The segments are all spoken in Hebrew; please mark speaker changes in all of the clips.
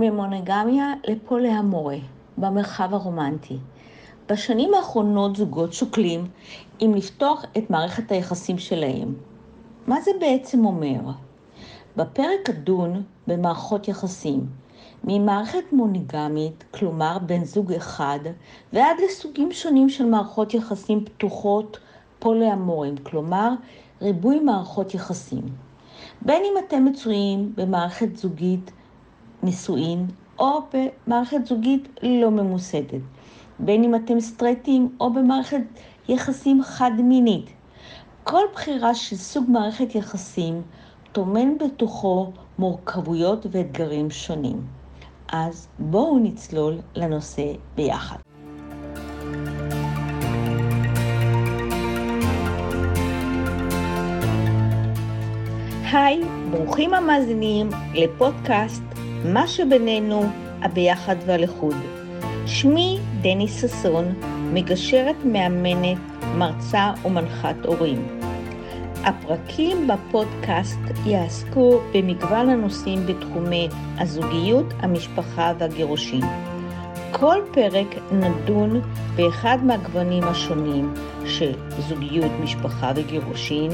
Speaker 1: ממונוגמיה לפולהמורה במרחב הרומנטי. בשנים האחרונות זוגות שוקלים אם לפתוח את מערכת היחסים שלהם. מה זה בעצם אומר? בפרק אדון במערכות יחסים, ממערכת מונוגמית, כלומר בן זוג אחד, ועד לסוגים שונים של מערכות יחסים פתוחות פולהמורים, כלומר ריבוי מערכות יחסים. בין אם אתם מצויים במערכת זוגית נישואין או במערכת זוגית לא ממוסדת, בין אם אתם סטרייטים או במערכת יחסים חד-מינית. כל בחירה של סוג מערכת יחסים טומן בתוכו מורכבויות ואתגרים שונים. אז בואו נצלול לנושא ביחד. היי, ברוכים המאזינים לפודקאסט מה שבינינו, הביחד והלחוד. שמי דני ששון, מגשרת, מאמנת, מרצה ומנחת הורים. הפרקים בפודקאסט יעסקו במגוון הנושאים בתחומי הזוגיות, המשפחה והגירושים. כל פרק נדון באחד מהגוונים השונים של זוגיות, משפחה וגירושין.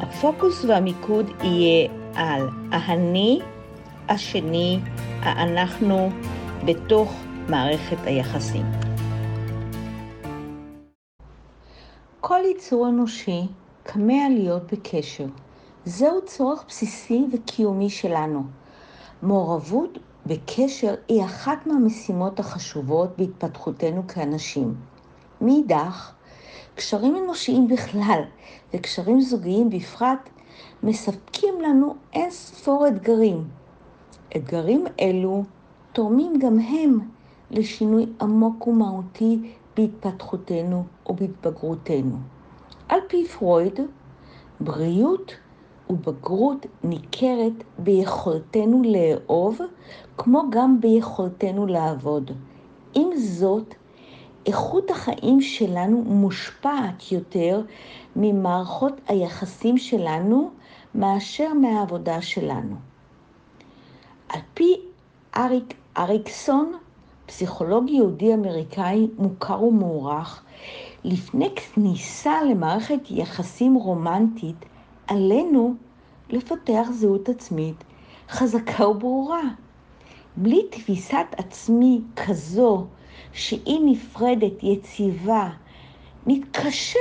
Speaker 1: הפוקוס והמיקוד יהיה על האני, השני, האנחנו, בתוך מערכת היחסים. כל יצור אנושי כמה להיות בקשר. זהו צורך בסיסי וקיומי שלנו. מעורבות בקשר היא אחת מהמשימות החשובות בהתפתחותנו כאנשים. מאידך, קשרים אנושיים בכלל וקשרים זוגיים בפרט מספקים לנו אין ספור אתגרים. אתגרים אלו תורמים גם הם לשינוי עמוק ומהותי בהתפתחותנו ובהתבגרותנו. על פי פרויד, בריאות ובגרות ניכרת ביכולתנו לאהוב, כמו גם ביכולתנו לעבוד. עם זאת, איכות החיים שלנו מושפעת יותר ממערכות היחסים שלנו מאשר מהעבודה שלנו. על פי אריק אריקסון, פסיכולוג יהודי אמריקאי מוכר ומוערך, לפני כניסה למערכת יחסים רומנטית, עלינו לפתח זהות עצמית חזקה וברורה. בלי תפיסת עצמי כזו שהיא נפרדת, יציבה, נתקשה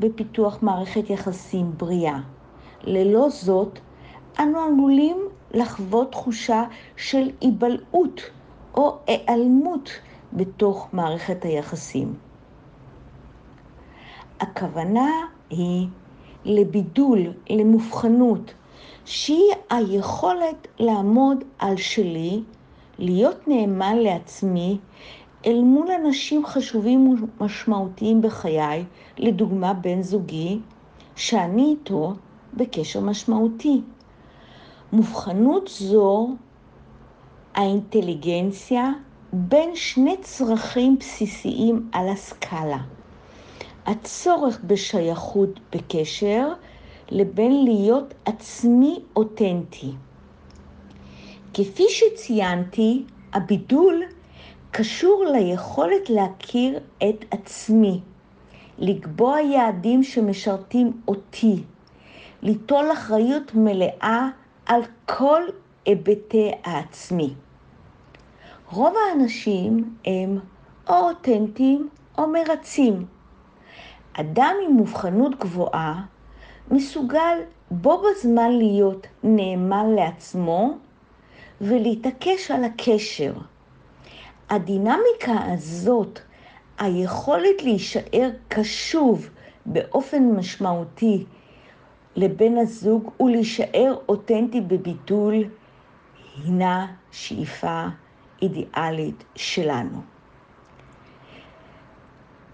Speaker 1: בפיתוח מערכת יחסים בריאה. ללא זאת, אנו עלולים לחוות תחושה של היבלעות או היעלמות בתוך מערכת היחסים. הכוונה היא לבידול, למובחנות, שהיא היכולת לעמוד על שלי, להיות נאמן לעצמי אל מול אנשים חשובים ומשמעותיים בחיי, לדוגמה בן זוגי, שאני איתו בקשר משמעותי. מובחנות זו, האינטליגנציה, בין שני צרכים בסיסיים על הסקאלה. הצורך בשייכות בקשר לבין להיות עצמי אותנטי. כפי שציינתי, הבידול קשור ליכולת להכיר את עצמי, לקבוע יעדים שמשרתים אותי, ליטול אחריות מלאה על כל היבטי העצמי. רוב האנשים הם או אותנטיים או מרצים. אדם עם מובחנות גבוהה מסוגל בו בזמן להיות נאמן לעצמו ולהתעקש על הקשר. הדינמיקה הזאת, היכולת להישאר קשוב באופן משמעותי לבן הזוג ולהישאר אותנטי בביטול, הינה שאיפה אידיאלית שלנו.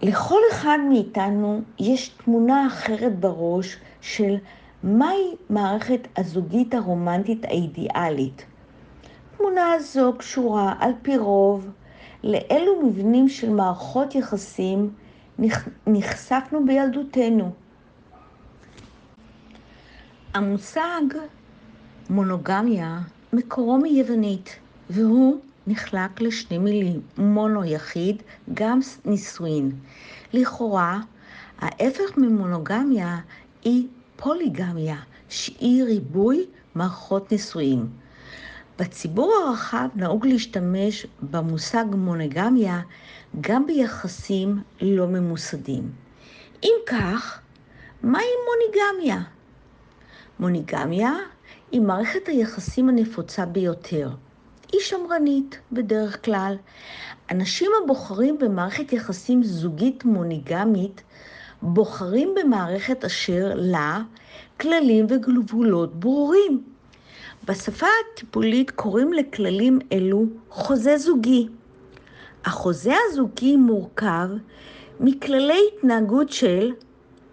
Speaker 1: לכל אחד מאיתנו יש תמונה אחרת בראש של מהי מערכת הזוגית הרומנטית האידיאלית. תמונה הזו קשורה על פי רוב לאילו מבנים של מערכות יחסים נחשפנו בילדותנו. המושג מונוגמיה מקורו מיוונית, והוא נחלק לשני מילים, מונו יחיד, גם נישואין. לכאורה, ההפך ממונוגמיה היא פוליגמיה, שהיא ריבוי מערכות נישואים. בציבור הרחב נהוג להשתמש במושג מונוגמיה גם ביחסים לא ממוסדים. אם כך, מהי מוניגמיה? מוניגמיה היא מערכת היחסים הנפוצה ביותר. היא שמרנית בדרך כלל. אנשים הבוחרים במערכת יחסים זוגית מוניגמית בוחרים במערכת אשר לה כללים וגבולות ברורים. בשפה הטיפולית קוראים לכללים אלו חוזה זוגי. החוזה הזוגי מורכב מכללי התנהגות של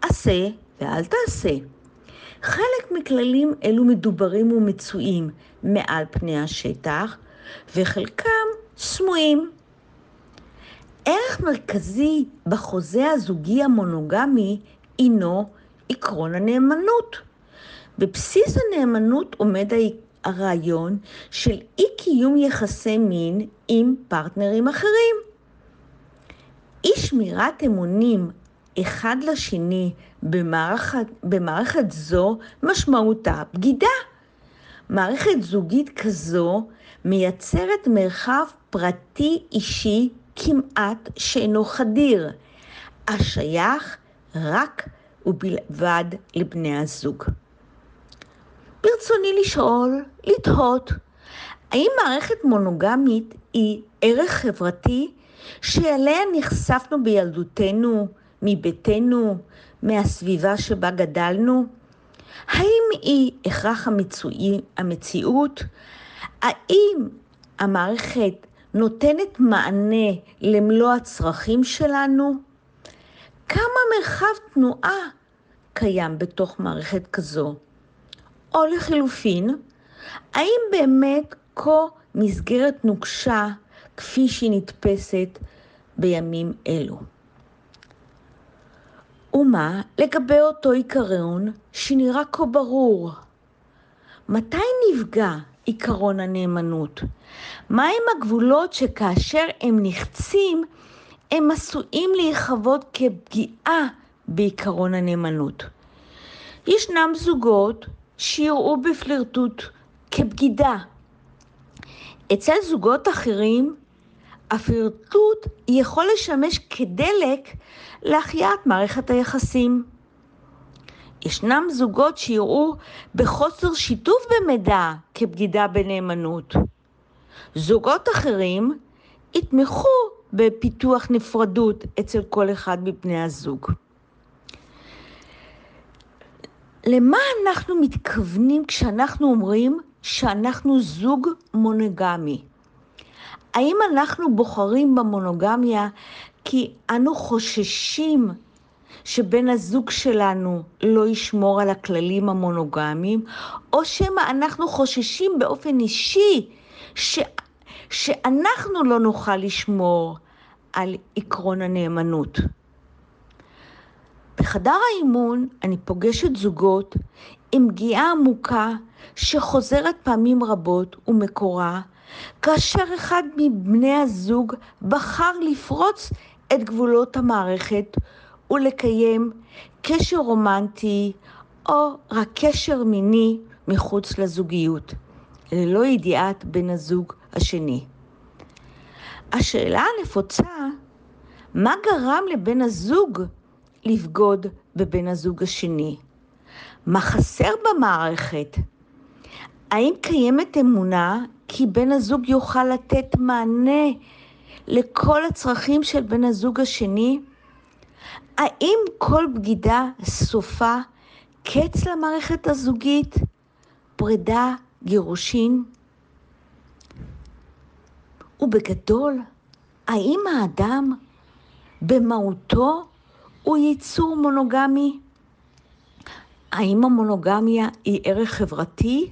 Speaker 1: עשה ואל תעשה. חלק מכללים אלו מדוברים ומצויים מעל פני השטח, וחלקם סמויים. ערך מרכזי בחוזה הזוגי המונוגמי הינו עקרון הנאמנות. בבסיס הנאמנות עומד הרעיון של אי קיום יחסי מין עם פרטנרים אחרים. אי שמירת אמונים אחד לשני במערכת, במערכת זו משמעותה בגידה. מערכת זוגית כזו מייצרת מרחב פרטי אישי כמעט שאינו חדיר, השייך רק ובלבד לבני הזוג. ברצוני לשאול, לתהות, האם מערכת מונוגמית היא ערך חברתי שאליה נחשפנו בילדותנו, מביתנו, מהסביבה שבה גדלנו? האם היא הכרח המצואי, המציאות? האם המערכת נותנת מענה למלוא הצרכים שלנו? כמה מרחב תנועה קיים בתוך מערכת כזו? או לחילופין, האם באמת כה מסגרת נוקשה כפי שהיא נתפסת בימים אלו? ומה לגבי אותו עיקרון שנראה כה ברור? מתי נפגע עיקרון הנאמנות? מהם הגבולות שכאשר הם נחצים, הם עשויים להיחוות כפגיעה בעיקרון הנאמנות? ישנם זוגות שיראו בפלירטוט כבגידה. אצל זוגות אחרים, הפלירטוט יכול לשמש כדלק להחייאת מערכת היחסים. ישנם זוגות שיראו בחוסר שיתוף במידע כבגידה בנאמנות. זוגות אחרים יתמכו בפיתוח נפרדות אצל כל אחד מבני הזוג. למה אנחנו מתכוונים כשאנחנו אומרים שאנחנו זוג מונוגמי? האם אנחנו בוחרים במונוגמיה כי אנו חוששים שבן הזוג שלנו לא ישמור על הכללים המונוגמיים, או שמא אנחנו חוששים באופן אישי ש... שאנחנו לא נוכל לשמור על עקרון הנאמנות. בחדר האימון אני פוגשת זוגות עם פגיעה עמוקה שחוזרת פעמים רבות ומקורה, כאשר אחד מבני הזוג בחר לפרוץ את גבולות המערכת ולקיים קשר רומנטי או רק קשר מיני מחוץ לזוגיות, ללא ידיעת בן הזוג השני. השאלה הנפוצה, מה גרם לבן הזוג לבגוד בבן הזוג השני? מה חסר במערכת? האם קיימת אמונה כי בן הזוג יוכל לתת מענה לכל הצרכים של בן הזוג השני? האם כל בגידה סופה קץ למערכת הזוגית? פרידה, גירושין? ובגדול, האם האדם במהותו הוא ייצור מונוגמי? האם המונוגמיה היא ערך חברתי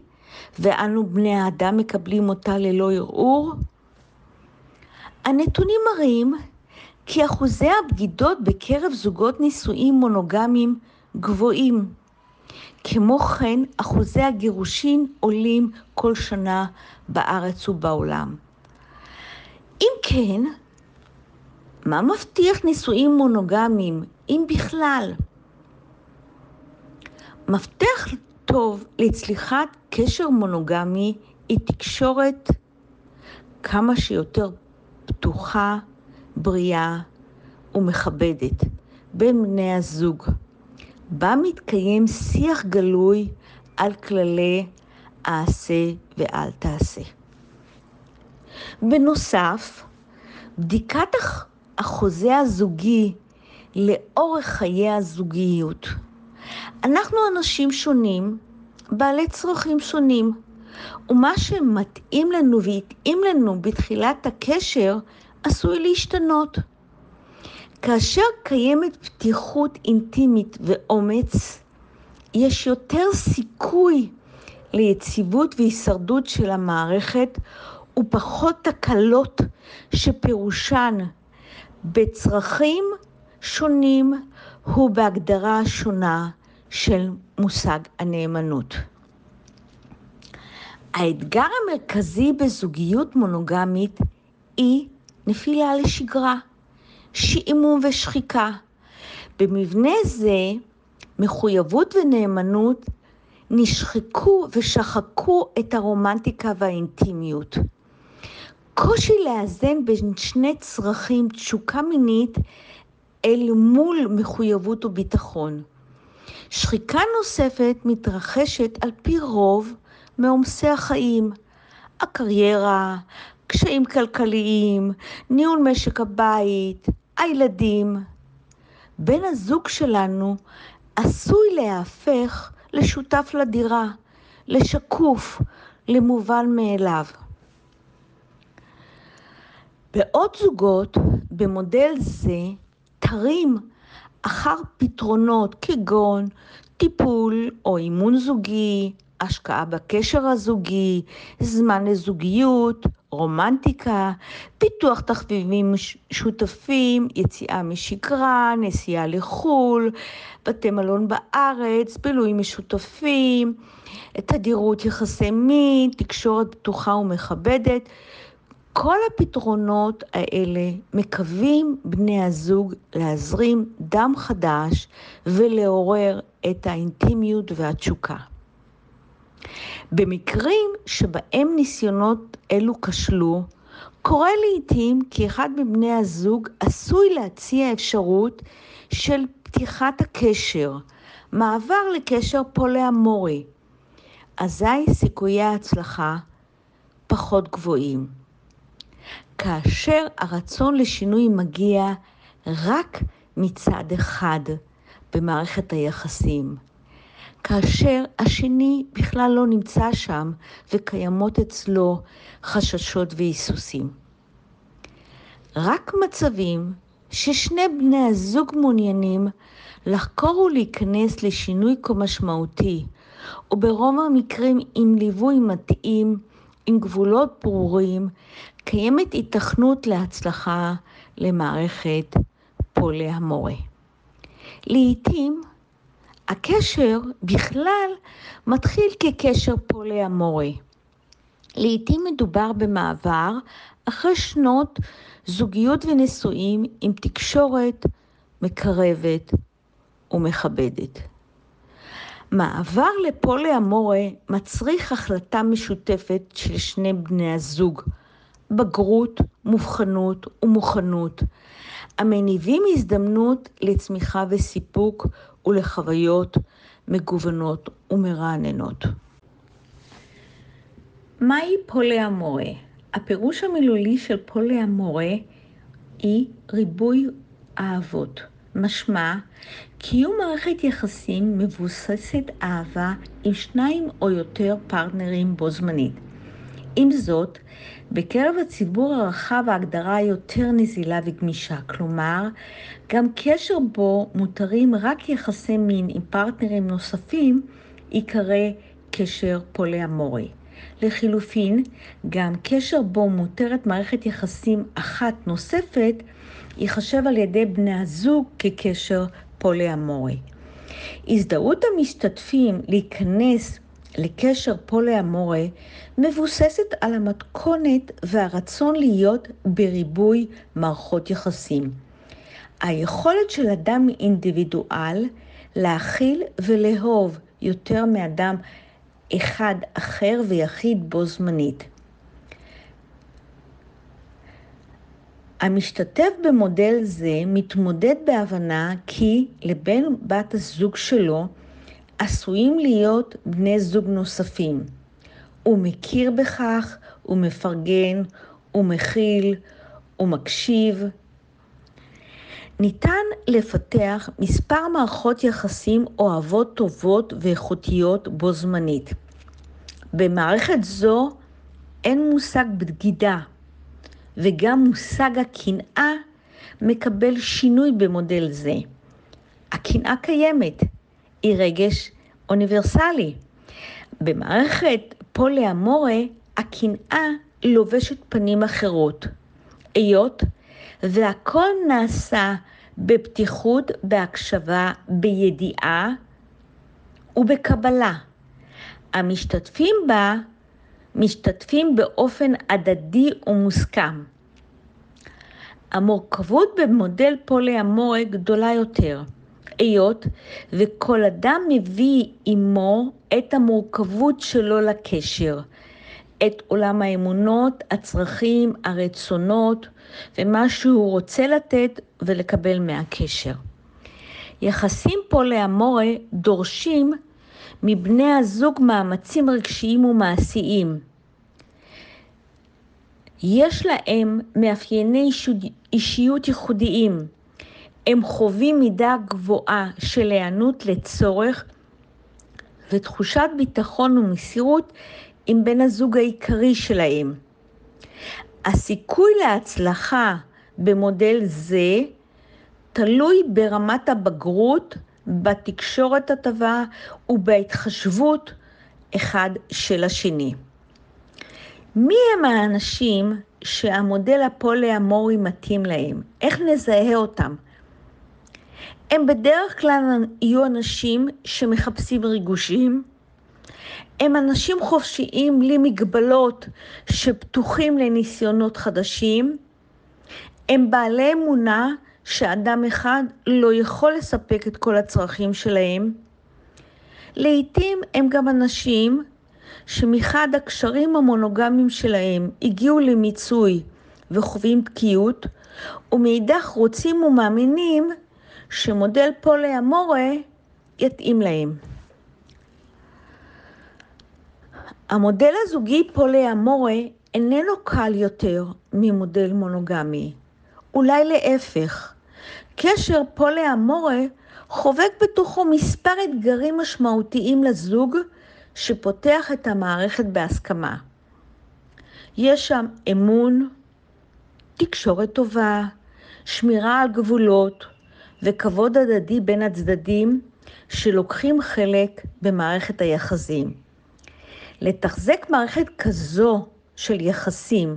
Speaker 1: ואנו בני האדם מקבלים אותה ללא ערעור? הנתונים מראים כי אחוזי הבגידות בקרב זוגות נישואים מונוגמיים גבוהים. כמו כן, אחוזי הגירושין עולים כל שנה בארץ ובעולם. אם כן, מה מבטיח נישואים מונוגמיים, אם בכלל? מפתח טוב לצליחת קשר מונוגמי היא תקשורת כמה שיותר פתוחה, בריאה ומכבדת בין בני הזוג, בה מתקיים שיח גלוי על כללי העשה ואל תעשה. בנוסף, בדיקת החוזה הזוגי לאורך חיי הזוגיות. אנחנו אנשים שונים, בעלי צרכים שונים, ומה שמתאים לנו והתאים לנו בתחילת הקשר עשוי להשתנות. כאשר קיימת פתיחות אינטימית ואומץ, יש יותר סיכוי ליציבות והישרדות של המערכת ופחות תקלות שפירושן בצרכים שונים ובהגדרה שונה של מושג הנאמנות. האתגר המרכזי בזוגיות מונוגמית היא נפילה לשגרה, שעמום ושחיקה. במבנה זה מחויבות ונאמנות נשחקו ושחקו את הרומנטיקה והאינטימיות. קושי לאזן בין שני צרכים, תשוקה מינית, אל מול מחויבות וביטחון. שחיקה נוספת מתרחשת על פי רוב מעומסי החיים, הקריירה, קשיים כלכליים, ניהול משק הבית, הילדים. בן הזוג שלנו עשוי להפך לשותף לדירה, לשקוף, למובן מאליו. בעוד זוגות במודל זה תרים אחר פתרונות כגון טיפול או אימון זוגי, השקעה בקשר הזוגי, זמן לזוגיות, רומנטיקה, פיתוח תחביבים שותפים, יציאה משגרה, נסיעה לחו"ל, בתי מלון בארץ, בילויים משותפים, תדירות יחסי מין, תקשורת פתוחה ומכבדת. כל הפתרונות האלה מקווים בני הזוג להזרים דם חדש ולעורר את האינטימיות והתשוקה. במקרים שבהם ניסיונות אלו כשלו, קורה לעיתים כי אחד מבני הזוג עשוי להציע אפשרות של פתיחת הקשר, מעבר לקשר פולאמורי. אזי סיכויי ההצלחה פחות גבוהים. כאשר הרצון לשינוי מגיע רק מצד אחד במערכת היחסים. כאשר השני בכלל לא נמצא שם וקיימות אצלו חששות והיסוסים. רק מצבים ששני בני הזוג מעוניינים לחקור ולהיכנס לשינוי כה משמעותי, וברוב המקרים עם ליווי מתאים, עם גבולות ברורים, קיימת התכנות להצלחה למערכת פולי המורה. לעתים הקשר בכלל מתחיל כקשר פולי-אמורי. לעתים מדובר במעבר אחרי שנות זוגיות ונישואים עם תקשורת מקרבת ומכבדת. מעבר לפולי-אמורי מצריך החלטה משותפת של שני בני הזוג, בגרות, מובחנות ומוכנות, המניבים הזדמנות לצמיחה וסיפוק ולחוויות מגוונות ומרעננות. מהי פוליאמורה? הפירוש המילולי של פוליאמורה היא ריבוי אהבות. משמע, קיום מערכת יחסים מבוססת אהבה עם שניים או יותר פרטנרים בו זמנית. עם זאת, בקרב הציבור הרחב ההגדרה יותר נזילה וגמישה, כלומר, גם קשר בו מותרים רק יחסי מין עם פרטנרים נוספים, ייקרא קשר פוליאמורי. לחילופין, גם קשר בו מותרת מערכת יחסים אחת נוספת, ייחשב על ידי בני הזוג כקשר פוליאמורי. הזדהות המשתתפים להיכנס לקשר פולי-אמורה מבוססת על המתכונת והרצון להיות בריבוי מערכות יחסים. היכולת של אדם אינדיבידואל להכיל ולאהוב יותר מאדם אחד אחר ויחיד בו זמנית. המשתתף במודל זה מתמודד בהבנה כי לבן בת הזוג שלו עשויים להיות בני זוג נוספים. הוא מכיר בכך, הוא מפרגן, הוא מכיל, הוא מקשיב. ניתן לפתח מספר מערכות יחסים אוהבות טובות ואיכותיות בו זמנית. במערכת זו אין מושג בגידה, וגם מושג הקנאה מקבל שינוי במודל זה. הקנאה קיימת, היא רגש אוניברסלי. במערכת פולי-אמורה הקנאה לובשת פנים אחרות, היות והכל נעשה בפתיחות, בהקשבה, בידיעה ובקבלה. המשתתפים בה משתתפים באופן הדדי ומוסכם. המורכבות במודל פולי-אמורה גדולה יותר. היות וכל אדם מביא עמו את המורכבות שלו לקשר, את עולם האמונות, הצרכים, הרצונות ומה שהוא רוצה לתת ולקבל מהקשר. יחסים פולי-אמורה דורשים מבני הזוג מאמצים רגשיים ומעשיים. יש להם מאפייני אישיות ייחודיים. הם חווים מידה גבוהה של היענות לצורך ותחושת ביטחון ומסירות עם בן הזוג העיקרי שלהם. הסיכוי להצלחה במודל זה תלוי ברמת הבגרות, בתקשורת הטובה ובהתחשבות אחד של השני. מי הם האנשים שהמודל הפולי-אמורי מתאים להם? איך נזהה אותם? הם בדרך כלל יהיו אנשים שמחפשים ריגושים, הם אנשים חופשיים בלי מגבלות שפתוחים לניסיונות חדשים, הם בעלי אמונה שאדם אחד לא יכול לספק את כל הצרכים שלהם. לעתים הם גם אנשים שמחד הקשרים המונוגמיים שלהם הגיעו למיצוי וחווים תקיעות, ומאידך רוצים ומאמינים שמודל פולי אמורה יתאים להם. המודל הזוגי פולי אמורה איננו קל יותר ממודל מונוגמי. אולי להפך. קשר פולי אמורה חובק בתוכו מספר אתגרים משמעותיים לזוג שפותח את המערכת בהסכמה. יש שם אמון, תקשורת טובה, שמירה על גבולות, וכבוד הדדי בין הצדדים שלוקחים חלק במערכת היחסים. לתחזק מערכת כזו של יחסים,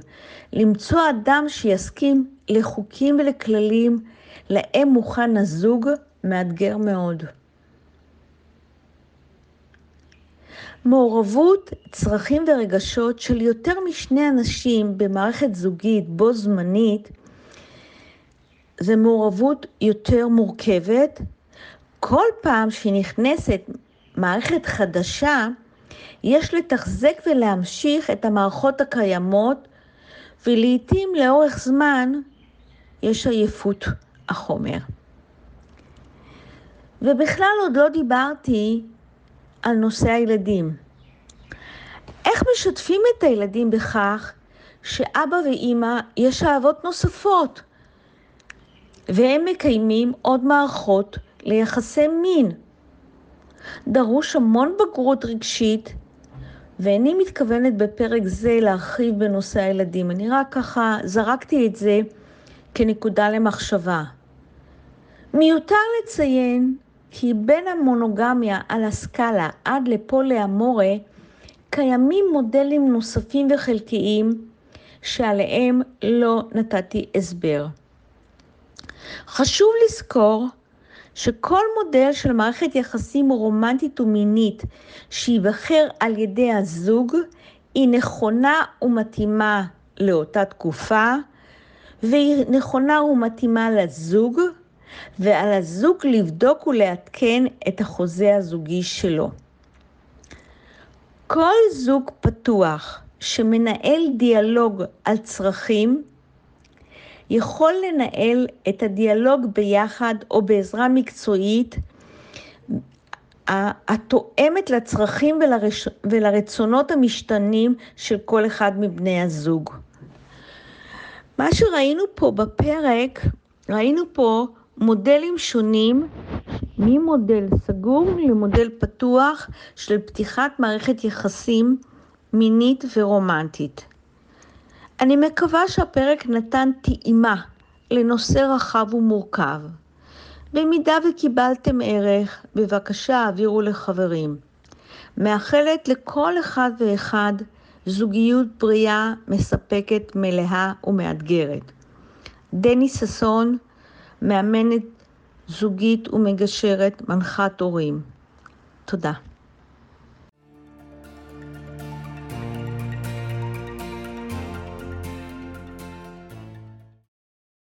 Speaker 1: למצוא אדם שיסכים לחוקים ולכללים להם מוכן הזוג, מאתגר מאוד. מעורבות, צרכים ורגשות של יותר משני אנשים במערכת זוגית בו זמנית זה מעורבות יותר מורכבת. כל פעם שנכנסת מערכת חדשה, יש לתחזק ולהמשיך את המערכות הקיימות, ולעיתים לאורך זמן יש עייפות החומר. ובכלל עוד לא דיברתי על נושא הילדים. איך משתפים את הילדים בכך שאבא ואימא יש אהבות נוספות? והם מקיימים עוד מערכות ליחסי מין. דרוש המון בגרות רגשית, ואיני מתכוונת בפרק זה להרחיב בנושא הילדים. אני רק ככה זרקתי את זה כנקודה למחשבה. מיותר לציין כי בין המונוגמיה על הסקאלה עד לפולי אמורה קיימים מודלים נוספים וחלקיים שעליהם לא נתתי הסבר. חשוב לזכור שכל מודל של מערכת יחסים רומנטית ומינית שייבחר על ידי הזוג היא נכונה ומתאימה לאותה תקופה, והיא נכונה ומתאימה לזוג, ועל הזוג לבדוק ולעדכן את החוזה הזוגי שלו. כל זוג פתוח שמנהל דיאלוג על צרכים, יכול לנהל את הדיאלוג ביחד או בעזרה מקצועית התואמת לצרכים. ולרצונות המשתנים של כל אחד מבני הזוג. מה שראינו פה בפרק, ראינו פה מודלים שונים ממודל סגור למודל פתוח של פתיחת מערכת יחסים מינית ורומנטית. אני מקווה שהפרק נתן טעימה לנושא רחב ומורכב. במידה וקיבלתם ערך, בבקשה העבירו לחברים. מאחלת לכל אחד ואחד זוגיות בריאה, מספקת, מלאה ומאתגרת. דני ששון, מאמנת זוגית ומגשרת, מנחת הורים. תודה.